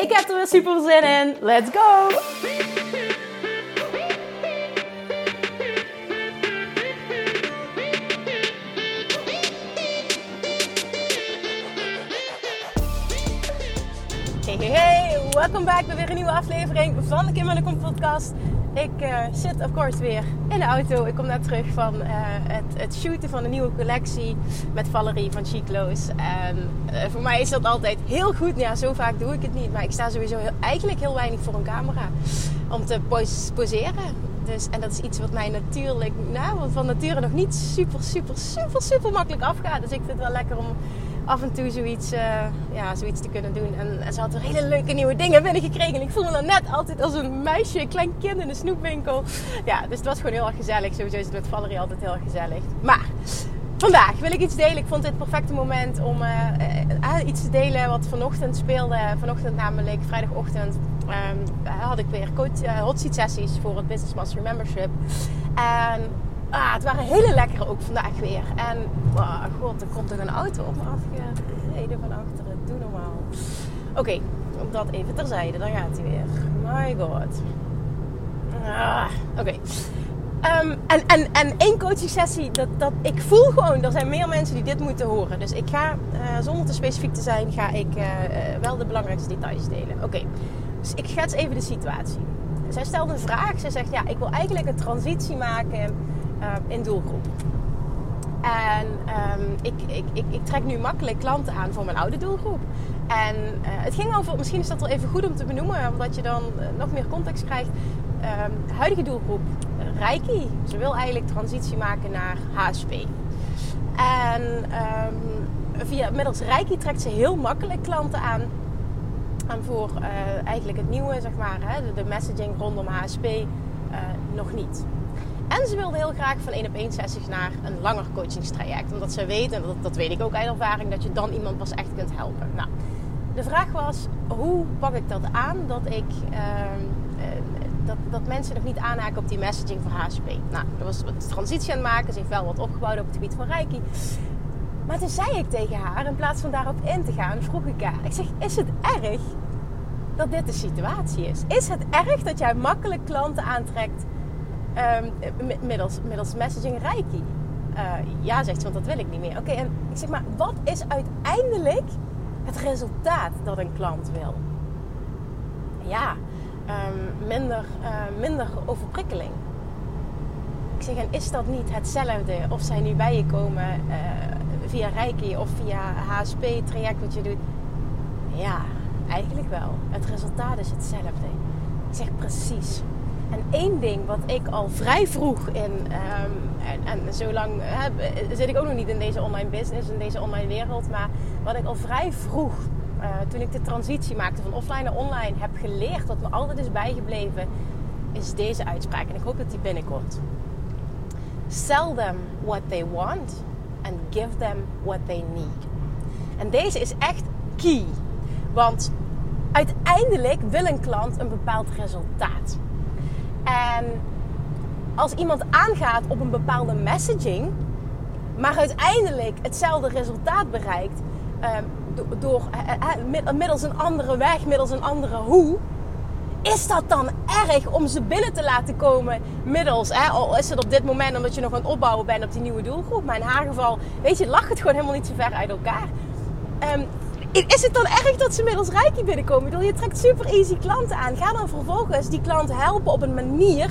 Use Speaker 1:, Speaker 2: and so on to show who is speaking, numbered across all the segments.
Speaker 1: Ik heb er weer super zin in. Let's go! Hey, hey, hey. Welkom back bij weer een nieuwe aflevering van de Kim en de Kom podcast. Ik uh, zit of course weer in de auto. Ik kom net terug van uh, het, het, shooten van een nieuwe collectie met Valerie van Chiclo's. En uh, voor mij is dat altijd heel goed. Ja, zo vaak doe ik het niet. Maar ik sta sowieso heel, eigenlijk heel weinig voor een camera om te pos poseren. Dus, en dat is iets wat mij natuurlijk, nou, van nature nog niet super, super, super, super makkelijk afgaat. Dus ik vind het wel lekker om af en toe zoiets, uh, ja, zoiets te kunnen doen. En, ze had er hele leuke nieuwe dingen binnengekregen. En ik voelde me dan net altijd als een meisje, een klein kind in een snoepwinkel. Ja, dus het was gewoon heel erg gezellig. Sowieso is het met Valerie altijd heel gezellig. Maar vandaag wil ik iets delen. Ik vond dit het perfecte moment om uh, uh, iets te delen wat vanochtend speelde. Vanochtend namelijk, vrijdagochtend, um, had ik weer coach, hot seat sessies voor het Business Mastery Membership. En Ah, het waren hele lekkere ook vandaag weer. En oh god, er komt toch een auto op me afgereden van achteren. Doe normaal. Oké, okay, dat even terzijde. Dan gaat hij weer. My god. Ah, Oké. Um, en, en, en één coaching sessie, dat, dat, ik voel gewoon, er zijn meer mensen die dit moeten horen. Dus ik ga, uh, zonder te specifiek te zijn, ga ik uh, wel de belangrijkste details delen. Oké, dus ik schets even de situatie. Zij stelde een vraag. Zij zegt, ja, ik wil eigenlijk een transitie maken in doelgroep. En um, ik, ik, ik, ik, trek nu makkelijk klanten aan voor mijn oude doelgroep. En uh, het ging over, misschien is dat wel even goed om te benoemen, omdat je dan uh, nog meer context krijgt. Um, huidige doelgroep, Reiki. Ze wil eigenlijk transitie maken naar HSP. En um, via, middels Reiki trekt ze heel makkelijk klanten aan. En voor eigenlijk het nieuwe, zeg maar, hè, de messaging rondom HSP nog niet. En ze wilde heel graag van één op één sessies naar een langer coachingstraject. Omdat ze weet, en dat, dat weet ik ook uit ervaring, dat je dan iemand pas echt kunt helpen. Nou, de vraag was, hoe pak ik dat aan dat ik... Uh, dat, dat mensen nog niet aanhaken op die messaging voor HSP. Nou, er was een transitie aan het maken. Ze heeft wel wat opgebouwd op het gebied van Reiki. Maar toen zei ik tegen haar, in plaats van daarop in te gaan, vroeg ik haar. Ik zeg, is het erg dat dit de situatie is? Is het erg dat jij makkelijk klanten aantrekt Um, middels, middels messaging Reiki. Uh, ja, zegt ze, want dat wil ik niet meer. Oké, en ik zeg maar, wat is uiteindelijk het resultaat dat een klant wil? Ja, um, minder, uh, minder overprikkeling. Ik zeg, en is dat niet hetzelfde of zij nu bij je komen uh, via Reiki of via HSP-traject wat je doet? Ja, eigenlijk wel. Het resultaat is hetzelfde. Ik zeg precies. En één ding wat ik al vrij vroeg in, um, en, en zo lang zit ik ook nog niet in deze online business, in deze online wereld, maar wat ik al vrij vroeg, uh, toen ik de transitie maakte van offline naar online, heb geleerd, wat me altijd is bijgebleven, is deze uitspraak. En ik hoop dat die binnenkomt. Sell them what they want and give them what they need. En deze is echt key. Want uiteindelijk wil een klant een bepaald resultaat. En als iemand aangaat op een bepaalde messaging, maar uiteindelijk hetzelfde resultaat bereikt um, door, middels een andere weg, middels een andere hoe, is dat dan erg om ze binnen te laten komen middels, hè, al is het op dit moment omdat je nog aan het opbouwen bent op die nieuwe doelgroep, maar in haar geval, weet je, lag het gewoon helemaal niet zo ver uit elkaar. Um, is het dan erg dat ze middels Reiki binnenkomen? Ik je trekt super easy klanten aan. Ga dan vervolgens die klant helpen op een manier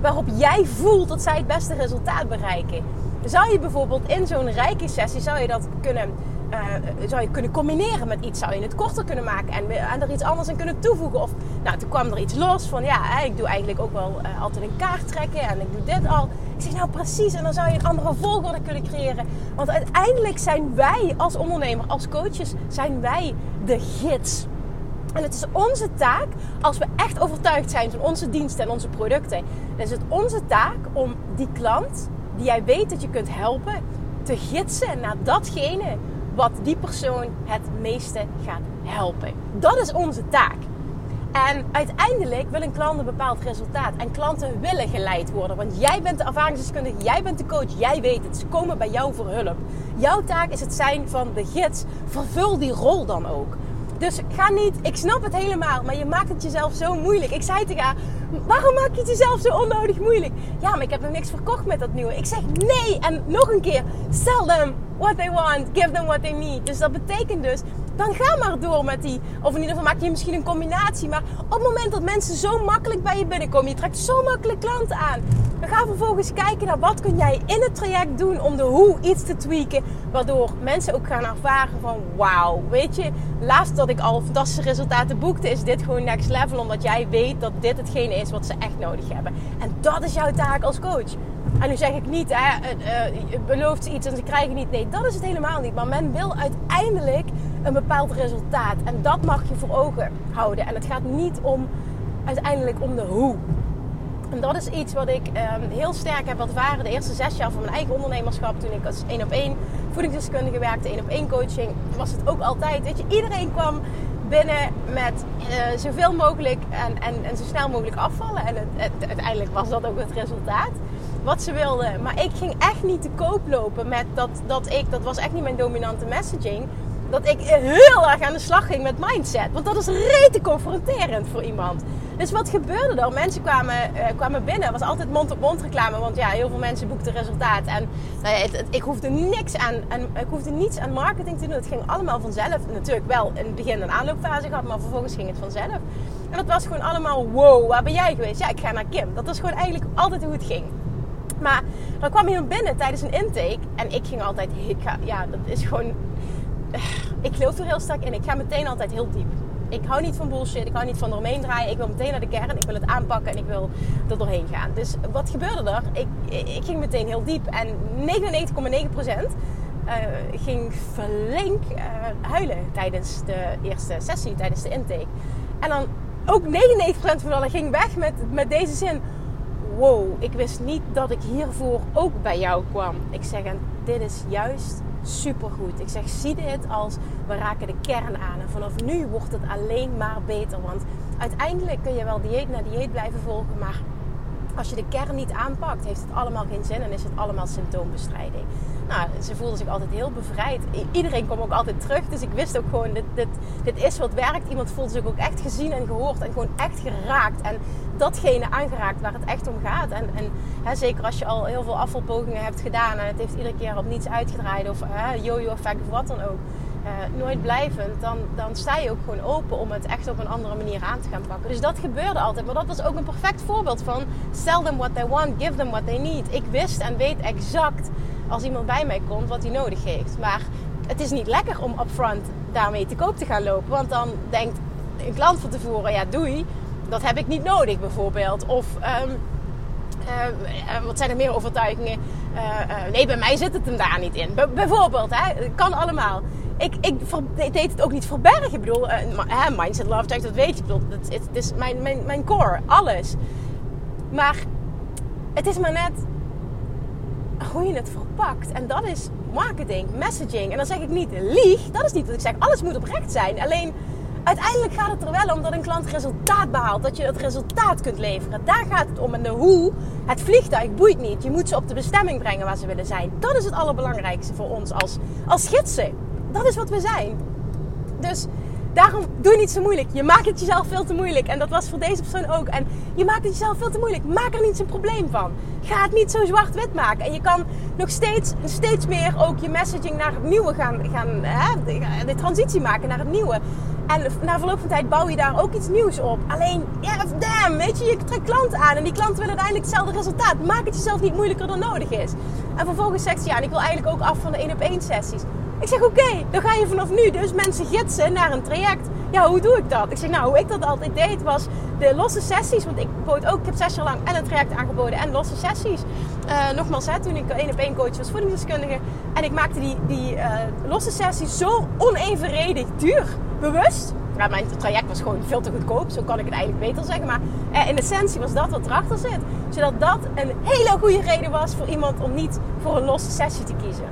Speaker 1: waarop jij voelt dat zij het beste resultaat bereiken. Zou je bijvoorbeeld in zo'n Reiki-sessie zou je dat kunnen, uh, zou je kunnen combineren met iets? Zou je het korter kunnen maken en, en er iets anders aan kunnen toevoegen? Of nou, toen kwam er iets los van ja, ik doe eigenlijk ook wel uh, altijd een kaart trekken en ik doe dit al. Ik zeg nou precies, en dan zou je een andere volgorde kunnen creëren. Want uiteindelijk zijn wij als ondernemer, als coaches, zijn wij de gids. En het is onze taak, als we echt overtuigd zijn van onze diensten en onze producten, dan is het onze taak om die klant die jij weet dat je kunt helpen, te gidsen naar datgene wat die persoon het meeste gaat helpen. Dat is onze taak. En uiteindelijk wil een klant een bepaald resultaat. En klanten willen geleid worden. Want jij bent de ervaringsdeskundige, jij bent de coach, jij weet het. Ze komen bij jou voor hulp. Jouw taak is het zijn van de gids. Vervul die rol dan ook. Dus ga niet, ik snap het helemaal, maar je maakt het jezelf zo moeilijk. Ik zei tegen haar, waarom maak je het jezelf zo onnodig moeilijk? Ja, maar ik heb nog niks verkocht met dat nieuwe. Ik zeg nee, en nog een keer, sell them what they want, give them what they need. Dus dat betekent dus dan ga maar door met die. Of in ieder geval maak je misschien een combinatie. Maar op het moment dat mensen zo makkelijk bij je binnenkomen, je trekt zo makkelijk klanten aan. Dan ga vervolgens kijken naar wat kun jij in het traject doen om de hoe iets te tweaken. Waardoor mensen ook gaan ervaren van wauw, weet je, laatst dat ik al fantastische resultaten boekte, is dit gewoon next level. Omdat jij weet dat dit hetgene is wat ze echt nodig hebben. En dat is jouw taak als coach. En nu zeg ik niet, hè, uh, belooft ze iets en ze krijgen niet. Nee, dat is het helemaal niet. Maar men wil uiteindelijk een bepaald resultaat. En dat mag je voor ogen houden. En het gaat niet om uiteindelijk om de hoe. En dat is iets wat ik ehm, heel sterk heb ervaren de eerste zes jaar van mijn eigen ondernemerschap. Toen ik als één op één voedingsdeskundige werkte, één op één coaching, was het ook altijd. Weet je, iedereen kwam binnen met uh, zoveel mogelijk en, en, en zo snel mogelijk afvallen. En het, uiteindelijk was dat ook het resultaat wat ze wilden. Maar ik ging echt niet te koop lopen met dat, dat ik, dat was echt niet mijn dominante messaging dat ik heel erg aan de slag ging met mindset. Want dat is rete confronterend voor iemand. Dus wat gebeurde er? Mensen kwamen, uh, kwamen binnen. Het was altijd mond-op-mond reclame. Want ja, heel veel mensen boekten resultaat. En nou ja, ik hoefde niks aan, en ik hoefde niets aan marketing te doen. Het ging allemaal vanzelf. Natuurlijk wel in het begin een aanloopfase gehad. Maar vervolgens ging het vanzelf. En dat was gewoon allemaal wow, waar ben jij geweest? Ja, ik ga naar Kim. Dat was gewoon eigenlijk altijd hoe het ging. Maar dan kwam iemand binnen tijdens een intake. En ik ging altijd, ja, dat is gewoon ik geloof er heel sterk in. Ik ga meteen altijd heel diep. Ik hou niet van bullshit. Ik hou niet van eromheen draaien. Ik wil meteen naar de kern. Ik wil het aanpakken en ik wil er doorheen gaan. Dus wat gebeurde er? Ik, ik ging meteen heel diep. En 99,9% uh, ging flink uh, huilen tijdens de eerste sessie, tijdens de intake. En dan ook 99% van allen ging weg met, met deze zin. Wow, ik wist niet dat ik hiervoor ook bij jou kwam. Ik zeg, en dit is juist supergoed. Ik zeg, zie dit als we raken de kern aan. En vanaf nu wordt het alleen maar beter. Want uiteindelijk kun je wel dieet na dieet blijven volgen. Maar als je de kern niet aanpakt, heeft het allemaal geen zin en is het allemaal symptoombestrijding. Nou, ze voelde zich altijd heel bevrijd. Iedereen kwam ook altijd terug. Dus ik wist ook gewoon, dit, dit, dit is wat werkt. Iemand voelde zich ook echt gezien en gehoord en gewoon echt geraakt. En datgene aangeraakt waar het echt om gaat. En, en hè, zeker als je al heel veel afvalpogingen hebt gedaan en het heeft iedere keer op niets uitgedraaid. Of yo-yo effect of wat dan ook. Uh, nooit blijvend, dan, dan sta je ook gewoon open om het echt op een andere manier aan te gaan pakken. Dus dat gebeurde altijd. Maar dat was ook een perfect voorbeeld van sell them what they want, give them what they need. Ik wist en weet exact als iemand bij mij komt wat hij nodig heeft. Maar het is niet lekker om upfront daarmee te koop te gaan lopen. Want dan denkt een klant van tevoren, ja doei, dat heb ik niet nodig bijvoorbeeld. Of um, uh, wat zijn er meer overtuigingen? Nee, bij mij zit het hem daar niet in. bijvoorbeeld, hè, kan allemaal. Ik, ik, deed het ook niet verbergen. Ik bedoel, mindset, love, dat weet je. Ik bedoel, het, het is mijn, mijn, mijn core, alles. Maar het is maar net hoe je het verpakt. En dat is marketing, messaging. En dan zeg ik niet lieg. Dat is niet wat ik zeg. Alles moet oprecht zijn. Alleen uiteindelijk gaat het er wel om dat een klant resultaat behaalt. Dat je het resultaat kunt leveren. Daar gaat het om. En de hoe, het vliegtuig boeit niet. Je moet ze op de bestemming brengen waar ze willen zijn. Dat is het allerbelangrijkste voor ons als, als gidsen. Dat is wat we zijn. Dus Daarom doe niet zo moeilijk. Je maakt het jezelf veel te moeilijk. En dat was voor deze persoon ook. En je maakt het jezelf veel te moeilijk. Maak er niet zo'n probleem van. Ga het niet zo zwart-wit maken. En je kan nog steeds, steeds meer ook je messaging naar het nieuwe gaan, gaan hè, de transitie maken naar het nieuwe. En na verloop van tijd bouw je daar ook iets nieuws op. Alleen, yeah, damn, weet je, je trekt klanten aan en die klanten willen uiteindelijk hetzelfde resultaat. Maak het jezelf niet moeilijker dan nodig is. En vervolgens zegt ze, ja, en ik wil eigenlijk ook af van de één op één sessies. Ik zeg oké, dan ga je vanaf nu dus mensen gidsen naar een traject. Ja, hoe doe ik dat? Ik zeg nou, hoe ik dat altijd deed was de losse sessies. Want ik bood ook, ik heb zes jaar lang en een traject aangeboden en losse sessies. Uh, nogmaals, hè, toen ik één op één coach was voedingsdeskundige. En ik maakte die, die uh, losse sessies zo onevenredig duur. Bewust. Ja, mijn traject was gewoon veel te goedkoop. Zo kan ik het eigenlijk beter zeggen. Maar eh, in essentie was dat wat erachter zit. Zodat dat een hele goede reden was voor iemand om niet voor een losse sessie te kiezen.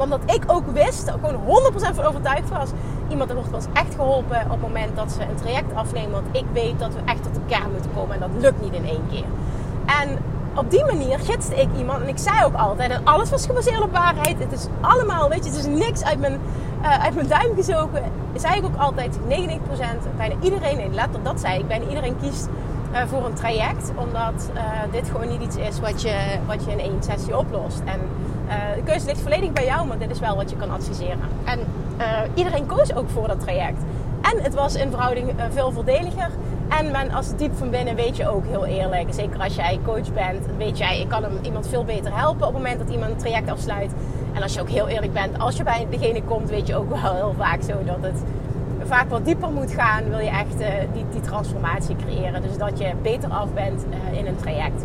Speaker 1: Want dat ik ook wist, gewoon 100% van overtuigd was. Iemand wordt pas echt geholpen op het moment dat ze een traject afnemen. Want ik weet dat we echt tot kern moeten komen. En dat lukt niet in één keer. En op die manier gidste ik iemand. En ik zei ook altijd, en alles was gebaseerd op waarheid. Het is allemaal, weet je, het is niks uit mijn, uh, uit mijn duim gezogen. Zei ik ook altijd, 99%, bijna iedereen, nee, letterlijk dat zei ik, bijna iedereen kiest uh, voor een traject. Omdat uh, dit gewoon niet iets is wat je, wat je in één sessie oplost. En de keuze ligt volledig bij jou, maar dit is wel wat je kan adviseren. En iedereen koos ook voor dat traject. En het was in verhouding veel voordeliger. En men, als diep van binnen weet je ook heel eerlijk. Zeker als jij coach bent, weet jij, ik kan hem, iemand veel beter helpen op het moment dat iemand een traject afsluit. En als je ook heel eerlijk bent, als je bij degene komt, weet je ook wel heel vaak zo dat het vaak wat dieper moet gaan. Wil je echt die, die transformatie creëren. Dus dat je beter af bent in een traject.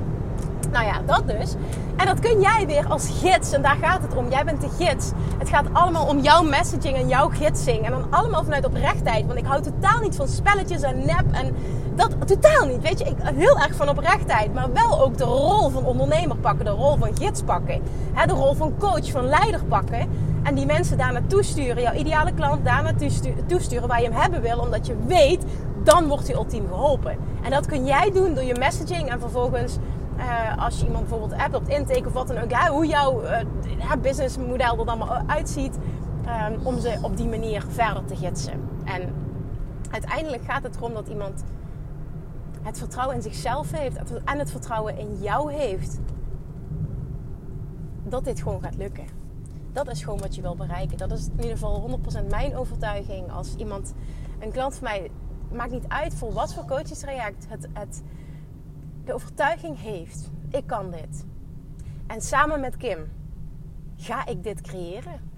Speaker 1: Nou ja, dat dus. En dat kun jij weer als gids. En daar gaat het om. Jij bent de gids. Het gaat allemaal om jouw messaging en jouw gidsing. En dan allemaal vanuit oprechtheid. Want ik hou totaal niet van spelletjes en nep. En dat totaal niet. Weet je, ik heel erg van oprechtheid. Maar wel ook de rol van ondernemer pakken. De rol van gids pakken. de rol van coach, van leider pakken. En die mensen daar naartoe sturen. Jouw ideale klant daar naartoe sturen waar je hem hebben wil. Omdat je weet, dan wordt hij ultiem geholpen. En dat kun jij doen door je messaging en vervolgens uh, als je iemand bijvoorbeeld hebt op intake of wat dan ook, hoe jouw uh, businessmodel er dan maar uitziet, um, om ze op die manier verder te gidsen. En uiteindelijk gaat het erom dat iemand het vertrouwen in zichzelf heeft en het vertrouwen in jou heeft, dat dit gewoon gaat lukken. Dat is gewoon wat je wil bereiken. Dat is in ieder geval 100% mijn overtuiging. Als iemand, een klant van mij, maakt niet uit voor wat voor coachingstraject, het, het de overtuiging heeft: ik kan dit. En samen met Kim ga ik dit creëren.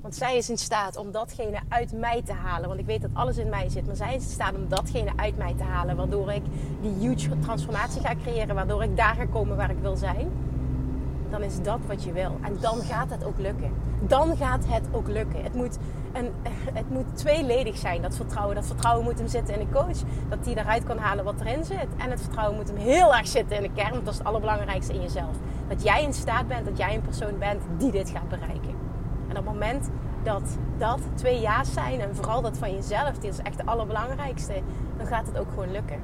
Speaker 1: Want zij is in staat om datgene uit mij te halen. Want ik weet dat alles in mij zit. Maar zij is in staat om datgene uit mij te halen. Waardoor ik die huge transformatie ga creëren. Waardoor ik daar ga komen waar ik wil zijn dan is dat wat je wil. En dan gaat het ook lukken. Dan gaat het ook lukken. Het moet, een, het moet tweeledig zijn, dat vertrouwen. Dat vertrouwen moet hem zitten in de coach. Dat hij eruit kan halen wat erin zit. En het vertrouwen moet hem heel erg zitten in de kern. Want dat is het allerbelangrijkste in jezelf. Dat jij in staat bent, dat jij een persoon bent die dit gaat bereiken. En op het moment dat dat twee ja's zijn, en vooral dat van jezelf, dit is echt het allerbelangrijkste, dan gaat het ook gewoon lukken.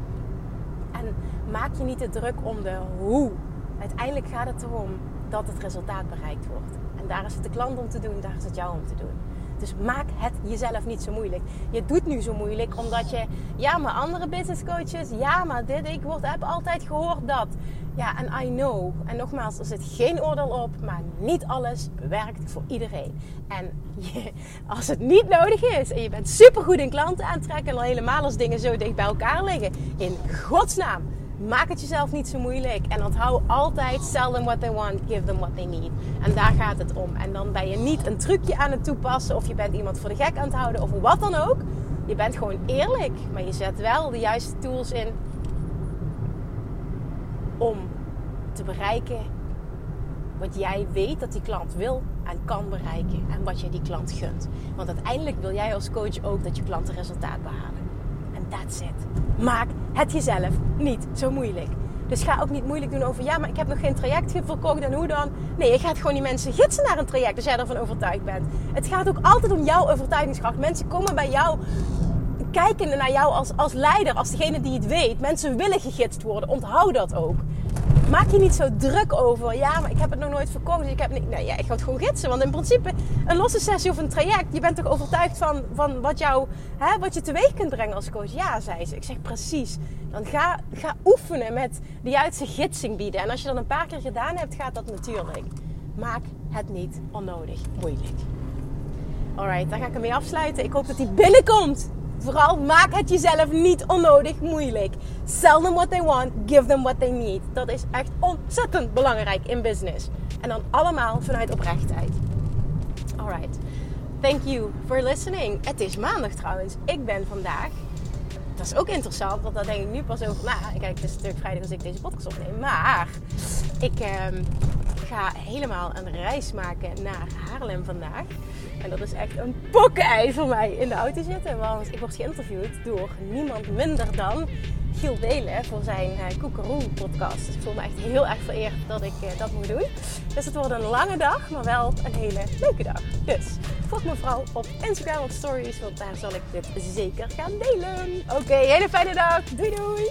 Speaker 1: En maak je niet te druk om de hoe. Uiteindelijk gaat het erom dat het resultaat bereikt wordt. En daar is het de klant om te doen, daar is het jou om te doen. Dus maak het jezelf niet zo moeilijk. Je doet nu zo moeilijk omdat je, ja, maar andere business coaches, ja, maar dit, ik word, heb altijd gehoord dat. Ja, en I know. En nogmaals, er zit geen oordeel op, maar niet alles werkt voor iedereen. En je, als het niet nodig is en je bent supergoed in klanten aantrekken, en al helemaal als dingen zo dicht bij elkaar liggen, in godsnaam Maak het jezelf niet zo moeilijk. En onthoud altijd: sell them what they want, give them what they need. En daar gaat het om. En dan ben je niet een trucje aan het toepassen, of je bent iemand voor de gek aan het houden, of wat dan ook. Je bent gewoon eerlijk, maar je zet wel de juiste tools in om te bereiken wat jij weet dat die klant wil en kan bereiken. En wat je die klant gunt. Want uiteindelijk wil jij als coach ook dat je klanten resultaat behalen. That's it. Maak het jezelf niet zo moeilijk. Dus ga ook niet moeilijk doen over, ja, maar ik heb nog geen traject verkocht en hoe dan? Nee, je gaat gewoon die mensen gidsen naar een traject als jij ervan overtuigd bent. Het gaat ook altijd om jouw overtuigingskracht. Mensen komen bij jou kijken naar jou als, als leider, als degene die het weet. Mensen willen gegidst worden. Onthoud dat ook maak je niet zo druk over. Ja, maar ik heb het nog nooit verkocht. Dus ik heb niet. Ja, ik ga het gewoon gidsen. Want in principe, een losse sessie of een traject. Je bent toch overtuigd van, van wat, jou, hè, wat je teweeg kunt brengen als coach? Ja, zei ze. Ik zeg precies. Dan ga, ga oefenen met de juiste gidsing bieden. En als je dat een paar keer gedaan hebt, gaat dat natuurlijk. Maak het niet onnodig moeilijk. Alright, daar ga ik hem mee afsluiten. Ik hoop dat hij binnenkomt. Vooral maak het jezelf niet onnodig moeilijk. Sell them what they want, give them what they need. Dat is echt ontzettend belangrijk in business. En dan allemaal vanuit oprechtheid. Alright. Thank you for listening. Het is maandag trouwens. Ik ben vandaag. Dat is ook interessant, want daar denk ik nu pas over na. Kijk, het is natuurlijk vrijdag als ik deze podcast opneem. Maar ik, ehm, helemaal een reis maken naar Haarlem vandaag. En dat is echt een pokkenei voor mij in de auto zitten. Want ik word geïnterviewd door niemand minder dan Giel Delen voor zijn uh, Koekeroe podcast. Ik voel me echt heel erg vereerd dat ik uh, dat moet doen. Dus het wordt een lange dag, maar wel een hele leuke dag. Dus volg me vooral op Instagram of Stories, want daar zal ik dit zeker gaan delen. Oké, hele fijne dag. Doei doei!